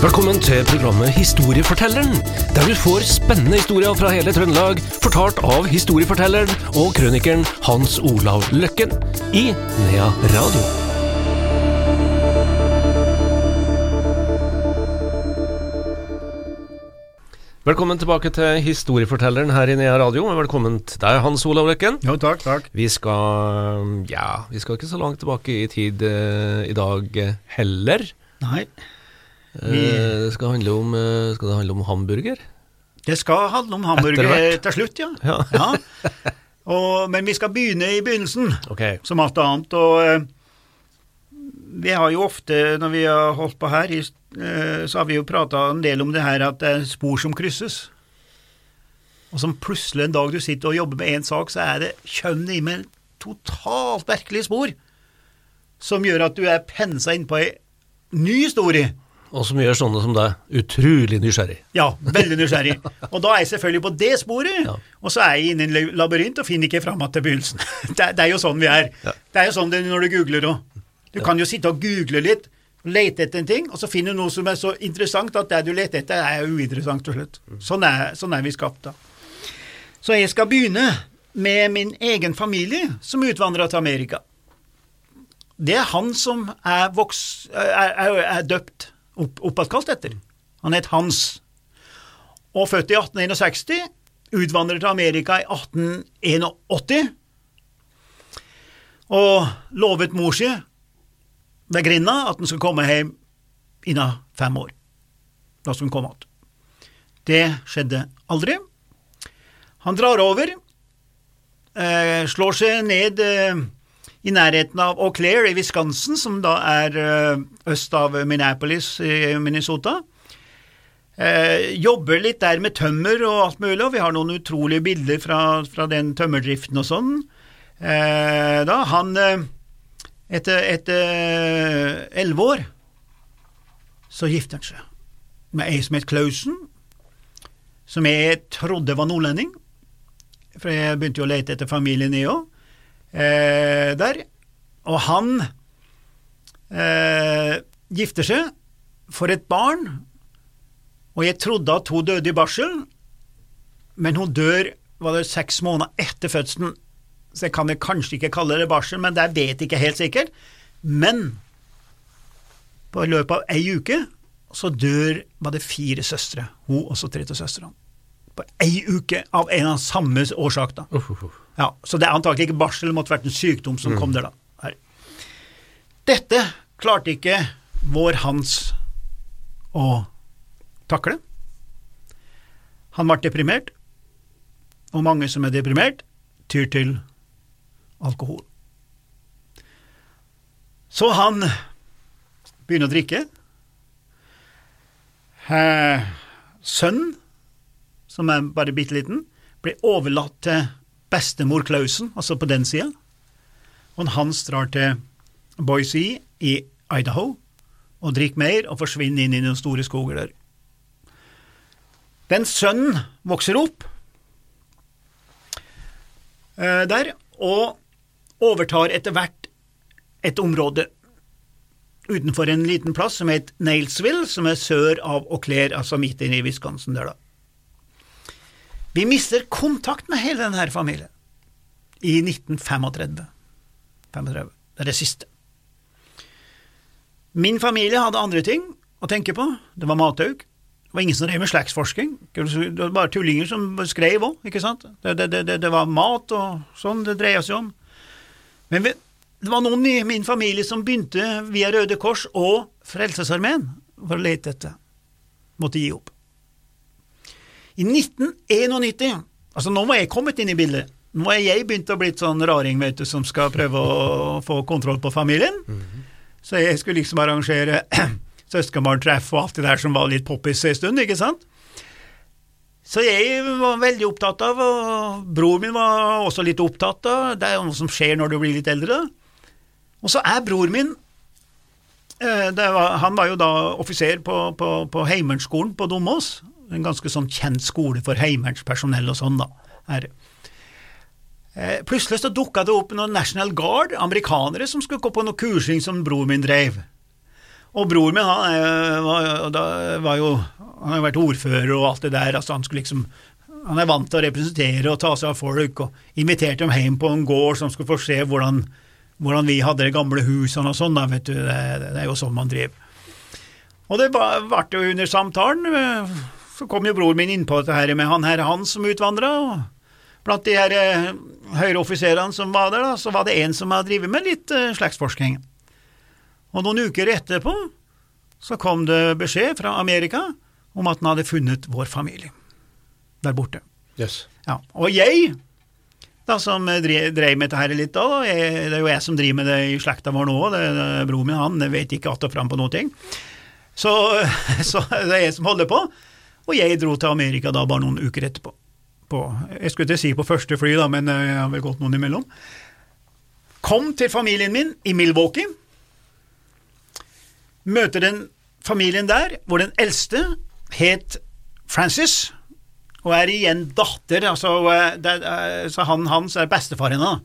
Velkommen til programmet Historiefortelleren, der du får spennende historier fra hele Trøndelag, fortalt av historiefortelleren og krønikeren Hans Olav Løkken i Nea Radio. Velkommen tilbake til Historiefortelleren her i Nea Radio, velkommen til deg, Hans Olav Løkken. Jo, takk, takk. Vi skal ja, vi skal ikke så langt tilbake i tid eh, i dag eh, heller. Nei, Eh, det skal, handle om, eh, skal det handle om hamburger? det skal handle om hamburger til slutt, ja. Ja. ja. Og, men vi skal begynne i begynnelsen, okay. som alt annet. Og eh, vi har jo ofte, når vi har holdt på her, eh, så har vi jo prata en del om det her at det er spor som krysses. Og som plutselig en dag du sitter og jobber med én sak, så er det kjønn i med totalt merkelige spor, som gjør at du er pensa inn på ei ny historie. Og som gjør sånne som deg utrolig nysgjerrig. Ja, veldig nysgjerrig. Og da er jeg selvfølgelig på det sporet, Ja. og så er jeg inne i en labyrint og finner ikke fram igjen til begynnelsen. Det, det er jo sånn vi er. Ja. Det er jo sånn det når du googler òg. Du kan jo sitte og google litt, lete etter en ting, og så finner du noe som er så interessant at det du leter etter, er uinteressant til slutt. Sånn er, sånn er vi skapt, da. Så jeg skal begynne med min egen familie som utvandra til Amerika. Det er han som er, voks, er, er, er døpt, opp, oppkalt etter. Han het Hans. Og født i 1861, utvandret til Amerika i 1881, og lovet mor si ved grinda at han skulle komme hjem innen fem år. Da skulle han komme igjen. Det skjedde aldri. Han drar over, eh, slår seg ned eh, i nærheten av Eau Claire i Wisconsin, som da er eh, øst av Minneapolis i Minnesota. Eh, jobber litt der med tømmer og alt mulig, og vi har noen utrolige bilder fra, fra den tømmerdriften og sånn. Eh, da han eh, Etter etter elleve år så gifter han seg med ei som het Klausen, som jeg trodde var nordlending, for jeg begynte jo å lete etter familien, jeg òg, eh, der. Og han eh, gifter seg for et barn, og jeg trodde at hun døde i barsel, men hun dør var det seks måneder etter fødselen, så jeg kan kanskje ikke kalle det barsel, men det vet jeg ikke helt sikkert. Men på løpet av ei uke så dør var det fire søstre, hun og så tre av søstrene. På ei uke av en av samme årsak, da. Ja, så det er antakelig ikke barsel, det måtte vært en sykdom som kom der, da. Her. Dette klarte ikke vår Hans å takle. Han ble deprimert, og mange som er deprimert, tyr til alkohol. Så han begynner å drikke. Eh, Sønnen, som er bare bitte liten, blir overlatt til bestemor Klausen, altså på den sida, og Hans drar til Boise i Idaho og drikker mer og forsvinner inn i noen store skoger der. Den sønnen vokser opp eh, der og overtar etter hvert et område utenfor en liten plass som heter Nailsville, som er sør av Eau altså midt inne i Wisconsin der, da. Vi mister kontakt med hele denne familien i 1935. 35. Det er det siste. Min familie hadde andre ting å tenke på. Det var matauk. Det var ingen som drev med slektsforsking. Det var bare tullinger som skrev òg, ikke sant. Det, det, det, det var mat og sånn det dreia seg om. Men vi, det var noen i min familie som begynte via Røde Kors og Frelsesarmeen for å lete etter. Måtte gi opp. I 1991, altså nå var jeg kommet inn i bildet, nå har jeg begynt å bli sånn raring vet du, som skal prøve å få kontroll på familien, så jeg skulle liksom arrangere søskenbarntreff og alt det der som var litt poppis en stund, ikke sant? Så jeg var veldig opptatt av, og bror min var også litt opptatt av, det er jo noe som skjer når du blir litt eldre. Og så er bror min eh, det var, Han var jo da offiser på, på, på Heimevernsskolen på Domås, en ganske sånn kjent skole for heimevernspersonell og sånn, da. Her. Eh, Plutselig så dukka det opp noen National Guard, amerikanere, som skulle gå på noe kursing som bror min drev. Og bror min, han er, var, var jo Han har vært ordfører og alt det der, altså han skulle liksom han er vant til å representere og ta seg av folk, og inviterte dem hjem på en gård som skulle få se hvordan, hvordan vi hadde de gamle husene og sånn, da, vet du, det, det, er jo sånn man driver. Og det ble jo under samtalen, eh, så kom jo broren min innpå dette her med han her Hans som utvandra, og blant de her eh, høyere offiserene som var der, da, så var det en som hadde drevet med litt uh, slektsforskning. Og noen uker etterpå så kom det beskjed fra Amerika om at han hadde funnet vår familie der borte. Yes. Ja. Og jeg, da som drev, drev med dette litt, da, jeg, det er jo jeg som driver med det i slekta vår nå, det, det, broren min han vet ikke att og fram på noen ting. Så, så, det er jeg som holder på. Og jeg dro til Amerika da bare noen uker etterpå. På, jeg skulle ikke si på første fly, da, men jeg har vel gått noen imellom. Kom til familien min i Milwaukee møter den familien der, hvor den eldste het Francis, og er igjen datter, altså det, så han hans er bestefar henne.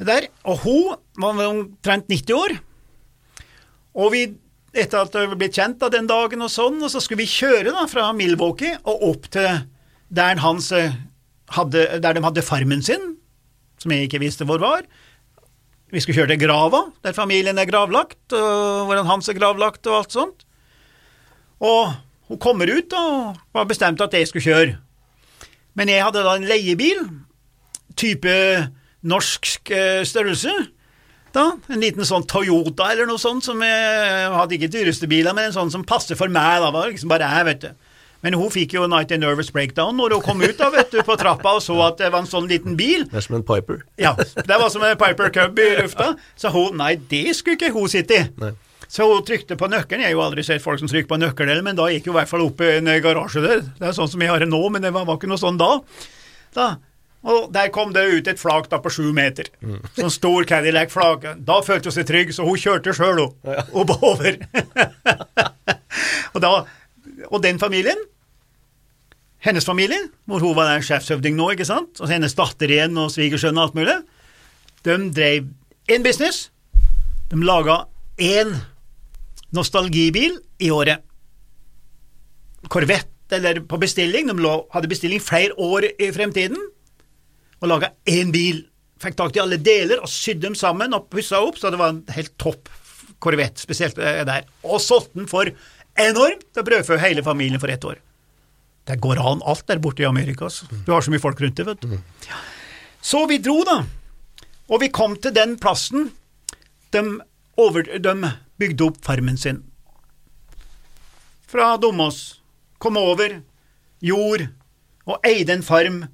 Der, og hun var omtrent 90 år, og vi, etter at det ble kjent da, den dagen og sånn, og så skulle vi kjøre da fra Milwaukee og opp til der, hans, hadde, der de hadde farmen sin, som jeg ikke visste hvor var, vi skulle kjøre til grava, der familien er gravlagt, og hvor Hans er gravlagt og alt sånt. Og hun kommer ut og var bestemt at jeg skulle kjøre. Men jeg hadde da en leiebil, type norsk eh, størrelse. Da, En liten sånn Toyota eller noe sånt, som jeg hadde ikke dyreste biler, men en sånn som passer for meg. da, var liksom bare jeg, vet du. Men hun fikk jo night and nervous breakdown når hun kom ut da, vet du, på trappa og så at det var en sånn liten bil. Det er som en Piper. Ja, det var som en Piper Cub i lufta. Så hun, nei, det skulle ikke hun sitte i. Nei. Så hun trykte på nøkkelen. Jeg har jo aldri sett folk som trykker på nøkkelen, men da gikk hun i hvert fall opp i en garasje der. Det er sånn som jeg har det nå, men det var, var ikke noe sånn da. da. Og der kom det ut et flak da på sju meter. Mm. Sånn stor Cadillac-flak. Da følte hun seg trygg, så hun kjørte sjøl. Ja. Oppover. og da og den familien, hennes familie, hvor hun var der sjefshøvding nå, ikke sant, og hennes datter igjen og svigersønn og alt mulig, de drev én business. De laga én nostalgibil i året. Corvette eller på bestilling. De hadde bestilling flere år i fremtiden, og laga én bil. Fikk tak i alle deler og sydde dem sammen og pussa opp, så det var en helt topp korvett, spesielt eh, der. Og solgte den for enormt Da å brødfø hele familien for ett år. Det går an alt der borte i Amerika. Så. Du har så mye folk rundt deg, vet du. Så vi dro, da. Og vi kom til den plassen de, over, de bygde opp farmen sin. Fra Domås. Kom over, jord, og eide en farm.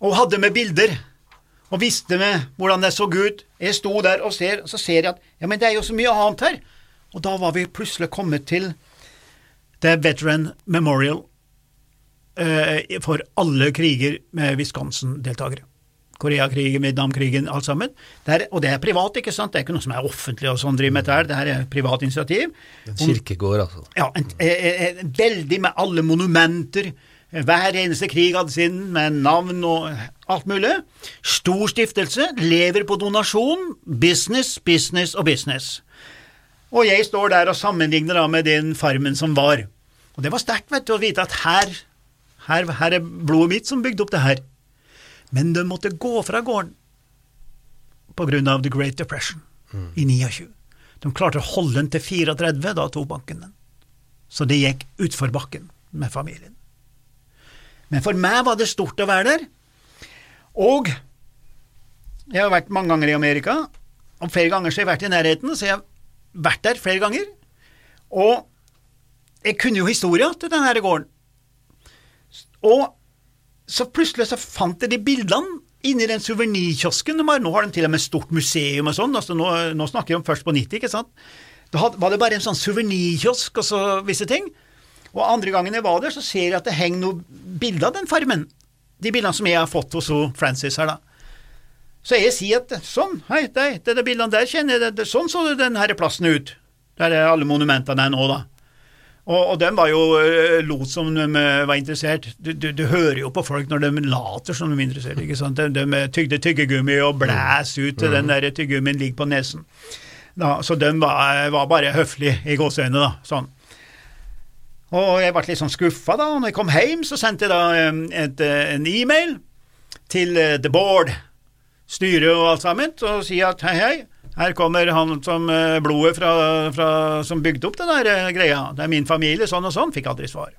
Og hadde med bilder. Og visste med hvordan det så ut. Jeg sto der og ser, og så ser jeg at ja, men det er jo så mye annet her. Og da var vi plutselig kommet til er Veteran Memorial eh, for alle kriger med Wisconsin-deltakere. Koreakrigen, Vietnamkrigen, alt sammen. Det er, og det er privat, ikke sant? Det er ikke noe som er offentlig og sånn driver med dette. Det her er privat initiativ. En kirkegård, altså. Ja, en, en, eh, en, eh, veldig med alle monumenter. Hver eneste krig hadde sin, med navn og alt mulig. Stor stiftelse, lever på donasjon. Business, business og business. Og jeg står der og sammenligner da med den farmen som var. Og det var sterkt vet du, å vite at her, her, her er blodet mitt som bygde opp det her. Men de måtte gå fra gården på grunn av The Great Depression mm. i 29. De klarte å holde den til 34, da tok banken den. Så det gikk utfor bakken med familien. Men for meg var det stort å være der. Og jeg har vært mange ganger i Amerika, og flere ganger så har jeg vært i nærheten, så jeg har vært der flere ganger, og jeg kunne jo historia til denne gården. Og så plutselig så fant jeg de bildene inni den suvenirkiosken. Nå har de til og med stort museum og sånn. Altså nå, nå, snakker jeg om først på 90, ikke sant. Da var det bare en sånn suvenirkiosk og så visse ting. Og andre gangen jeg var der, så ser jeg at det henger noen bilder av den farmen. De bildene som jeg har fått hos Francis her, da. Så jeg sier at sånn, hei, det, det, det bildene der kjenner jeg, det, sånn så den her plassen ut. Der er alle monumentene er nå, da. Og, og de var jo uh, lot som de uh, var interessert. Du, du, du, hører jo på folk når de later som de er interessert. ikke sant? De, de tygde tyggegummi og blæs ut til mm. den der tyggegummien ligger på nesen. Da, så de var, var bare høflige i gåseøynene, da. Sånn. Og jeg ble litt sånn skuffa, da. Og når jeg kom hjem, så sendte jeg da et, eh, en e-mail til eh, The Board, styret og alt sammen, og sier at hei, hei, her kommer han som eh, blodet fra, fra, som bygde opp den der greia. Det er min familie, sånn og sånn. Fikk aldri svar.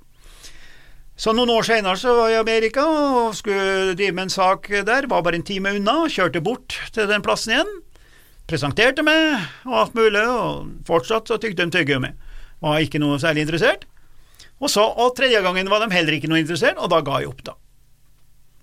Så noen år senere så var jeg i Amerika og skulle drive med en sak der. Var bare en time unna. Kjørte bort til den plassen igjen. Presenterte meg og alt mulig, og fortsatt så tygde de tyggegummi. Var ikke noe særlig interessert. Og så, og tredje gangen var de heller ikke noe interessert, og da ga jeg opp, da.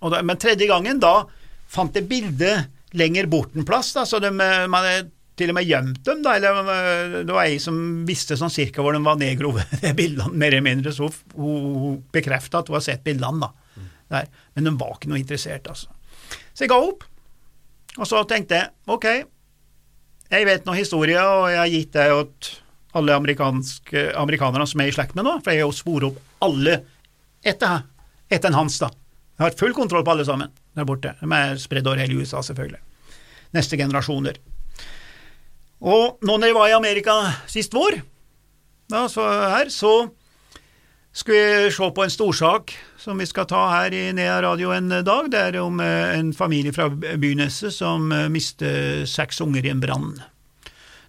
Da men tredje gangen, da fant jeg bildet lenger bort en plass, da, så de, eh, man hadde til og med gjemt dem, da, eller eh, det var ei som visste sånn cirka hvor de var nedgrovet, de bildene, mer eller mindre, så hun, bekrefta at hun har sett bildene, da. Der. Men de var ikke noe interessert, altså. Så jeg ga opp, og så tenkte jeg, ok, jeg vet noe historie, og jeg har gitt det åt alle amerikanerne som er i slekt med nå, for jeg har jo sporet opp alle etter, etter en hans, da. Jeg har full kontroll på alle sammen der borte. De er spredd over hele USA, selvfølgelig. Neste generasjoner. Og nå når jeg var i Amerika sist vår, da, så her, så skulle vi se på en storsak som vi skal ta her i Nea Radio en dag. Det er om eh, en familie fra Byneset som eh, mister seks unger i en brann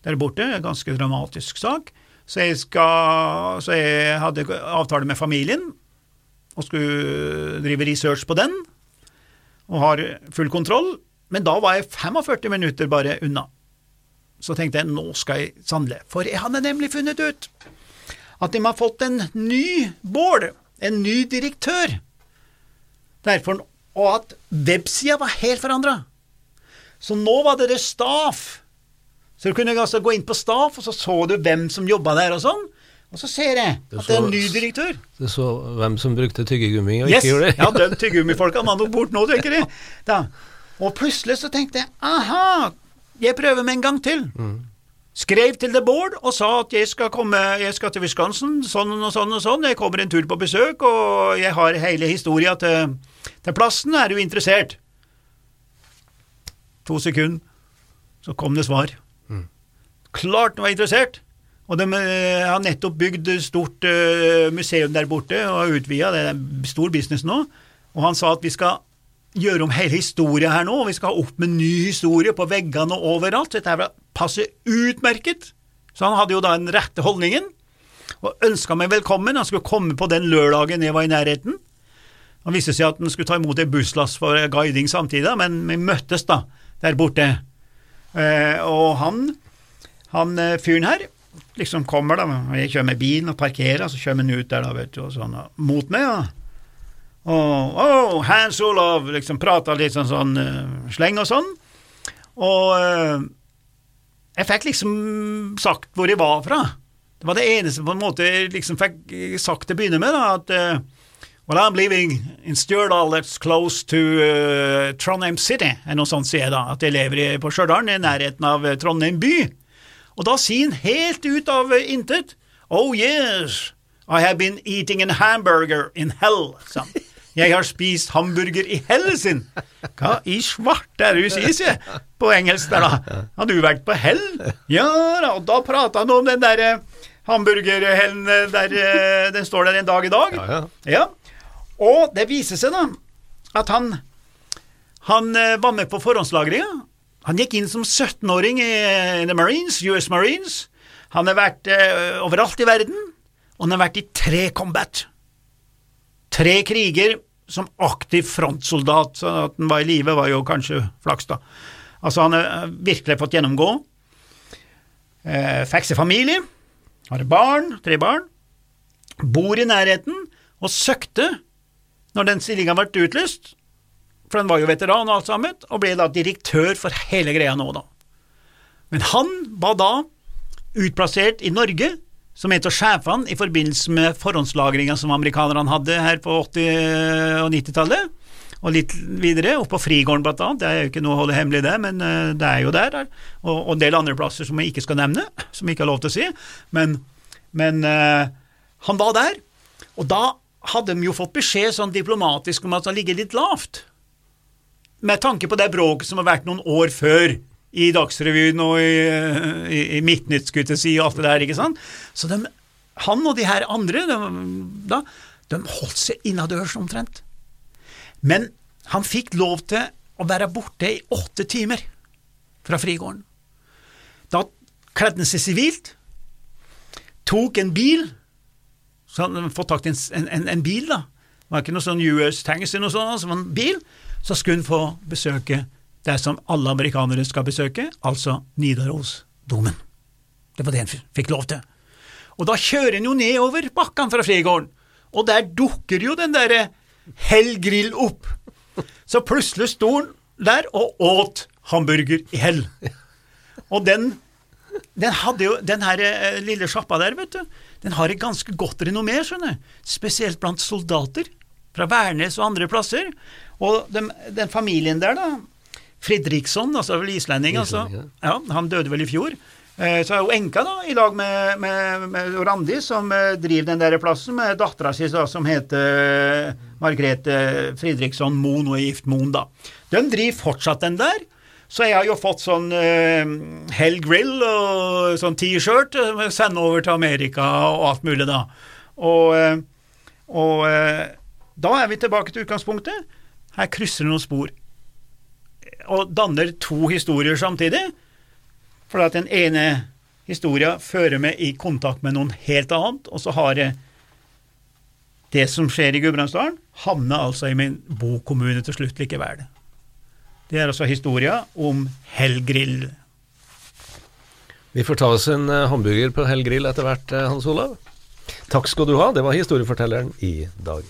der borte. En ganske dramatisk sak. Så jeg, skal, så jeg hadde avtale med familien og skulle drive research på den, og har full kontroll. Men da var jeg 45 minutter bare unna. Så tenkte jeg nå skal jeg sandle, for jeg hadde nemlig funnet ut at de har fått en ny Bård, en ny direktør. Derfor, og at websida var helt forandra. Så nå var det det staff. Så du kunne altså gå inn på staff, og så så du hvem som jobba der og sånn. Og så ser jeg at at det er en ny direktør. Det så hvem som brukte tyggegummi og Yes! ikke gjorde det. Ja, de tyggegummifolka var nok bort nå, tenker jeg. Da. Og plutselig så tenkte jeg aha, jeg prøver med en gang til. Skrev til The Board og sa at jeg skal komme, jeg skal til Wisconsin, sånn og sånn og sånn, jeg kommer en tur på besøk, og jeg har hele historia til, til plassen, er du interessert? To sekunder, så kom det svar. Klart den var interessert. Og de eh, har nettopp bygd stort eh, museum der borte og utvida, det er stor business nå. Og han sa at vi skal gjøre om hele historia her nå, og vi skal ha opp med ny historie på veggene og overalt. Dette her passer utmerket. Så han hadde jo da den rette holdningen, og ønska meg velkommen. Han skulle komme på den lørdagen jeg var i nærheten. Han viste seg at han skulle ta imot en busslass for guiding samtidig, men vi møttes da der borte. Eh, og han, han eh, fyren her, liksom kommer da, og jeg kjører med bilen og parkerer, så kjører han ut der da, vet du, og sånn, og mot meg, ja. Og oh, Hans Olav liksom prata litt sånn, sånn uh, sleng og sånn. Og uh, jeg fikk liksom sagt hvor jeg var fra. Det var det eneste på en måte jeg liksom fikk sagt til å begynne med, da, at uh, Well, I'm living in Stjørdal, that's close to uh, Trondheim City, er noe sånt sier jeg da, at jeg lever på Stjørdal, i nærheten av Trondheim by. Og da sier han helt ut av eh, intet, Oh yes, I have been eating a hamburger in hell, han. Jeg har spist hamburger i hell sin. Hva i svarte er det du sier, sier jeg, på engelsk der da. Har du vært på hell? Ja da, og da prata han om den derre hamburgerhellen eh, der, eh, den står der en dag i dag. Ja, ja. Ja, og det viser seg da at han, han eh, var med på forhåndslagringa. Han gikk inn som 17-åring i, the Marines, US Marines. Han har vært eh, overalt i verden, og han har vært i tre combat. Tre kriger som aktiv frontsoldat, så at han var i live var jo kanskje flaks, da. Altså, han har virkelig fått gjennomgå. Eh, fikk familie, har barn, tre barn, bor i nærheten, og søkte når den stillinga ble utlyst, for han var jo veteran og alt sammen, og ble da direktør for hele greia nå, da. Men han var da utplassert i Norge som en av sjefene i forbindelse med forhåndslagringa som amerikanerne hadde her på 80- og 90-tallet, og litt videre, oppe på Frigården blant annet, det er jo ikke noe å holde hemmelig det, men eh, det er jo der. Og, og en del andre plasser som jeg ikke skal nevne, som jeg ikke har lov til å si, men, men uh, han var der, og da hadde de jo fått beskjed sånn diplomatisk om at han ligger litt lavt, med tanke på det bråket som har vært noen år før i Dagsrevyen og i, i, i Midtnytt, skulle jeg si, og alt det der, ikke sant. Så de, han og de her andre, de, da, de holdt seg innadørs omtrent. Men han fikk lov til å være borte i åtte timer fra frigården. Da kledde han seg sivilt, tok en bil, så han fått tak i en, en, en, bil, da. Det var ikke noe sånn US Tanks eller noe sånt, altså en bil. Så skulle hun få besøke det som alle amerikanere skal besøke, altså Nidarosdomen. Det var det hun fikk lov til. Og da kjører hun jo nedover bakkene fra Frigården, og der dukker jo den derre Hell Grill opp. Så plutselig sto han der og åt hamburger i hell. Og den, den hadde jo, den her eh, lille sjappa der, vet du, den har et ganske godt renommé, skjønner spesielt blant soldater fra Værnes og andre plasser. Og den, den familien der, da, Fridriksson, altså vel islending, altså, ja, han døde vel i fjor. Eh, så er hun enka da, i lag med, med, med Randi, som eh, driver den der plassen, med dattera si som heter Margrethe Fridriksson Moen, og er gift Moen, da. De driver fortsatt den der. Så jeg har jo fått sånn uh, Hell Grill og sånn T-shirt uh, sende over til Amerika og alt mulig, da. Og, og da er vi tilbake til utgangspunktet. Her krysser det noen spor og danner to historier samtidig. For at den ene historia fører meg i kontakt med noen helt annet, og så har jeg det som skjer i Gudbrandsdalen, havner altså i min bokommune til slutt likevel. Det er altså historia om Hell Grill. Vi får ta oss en eh, hamburger på Hell Grill etter hvert, eh, Hans Olav. Takk skal du ha, det var historiefortelleren i dag.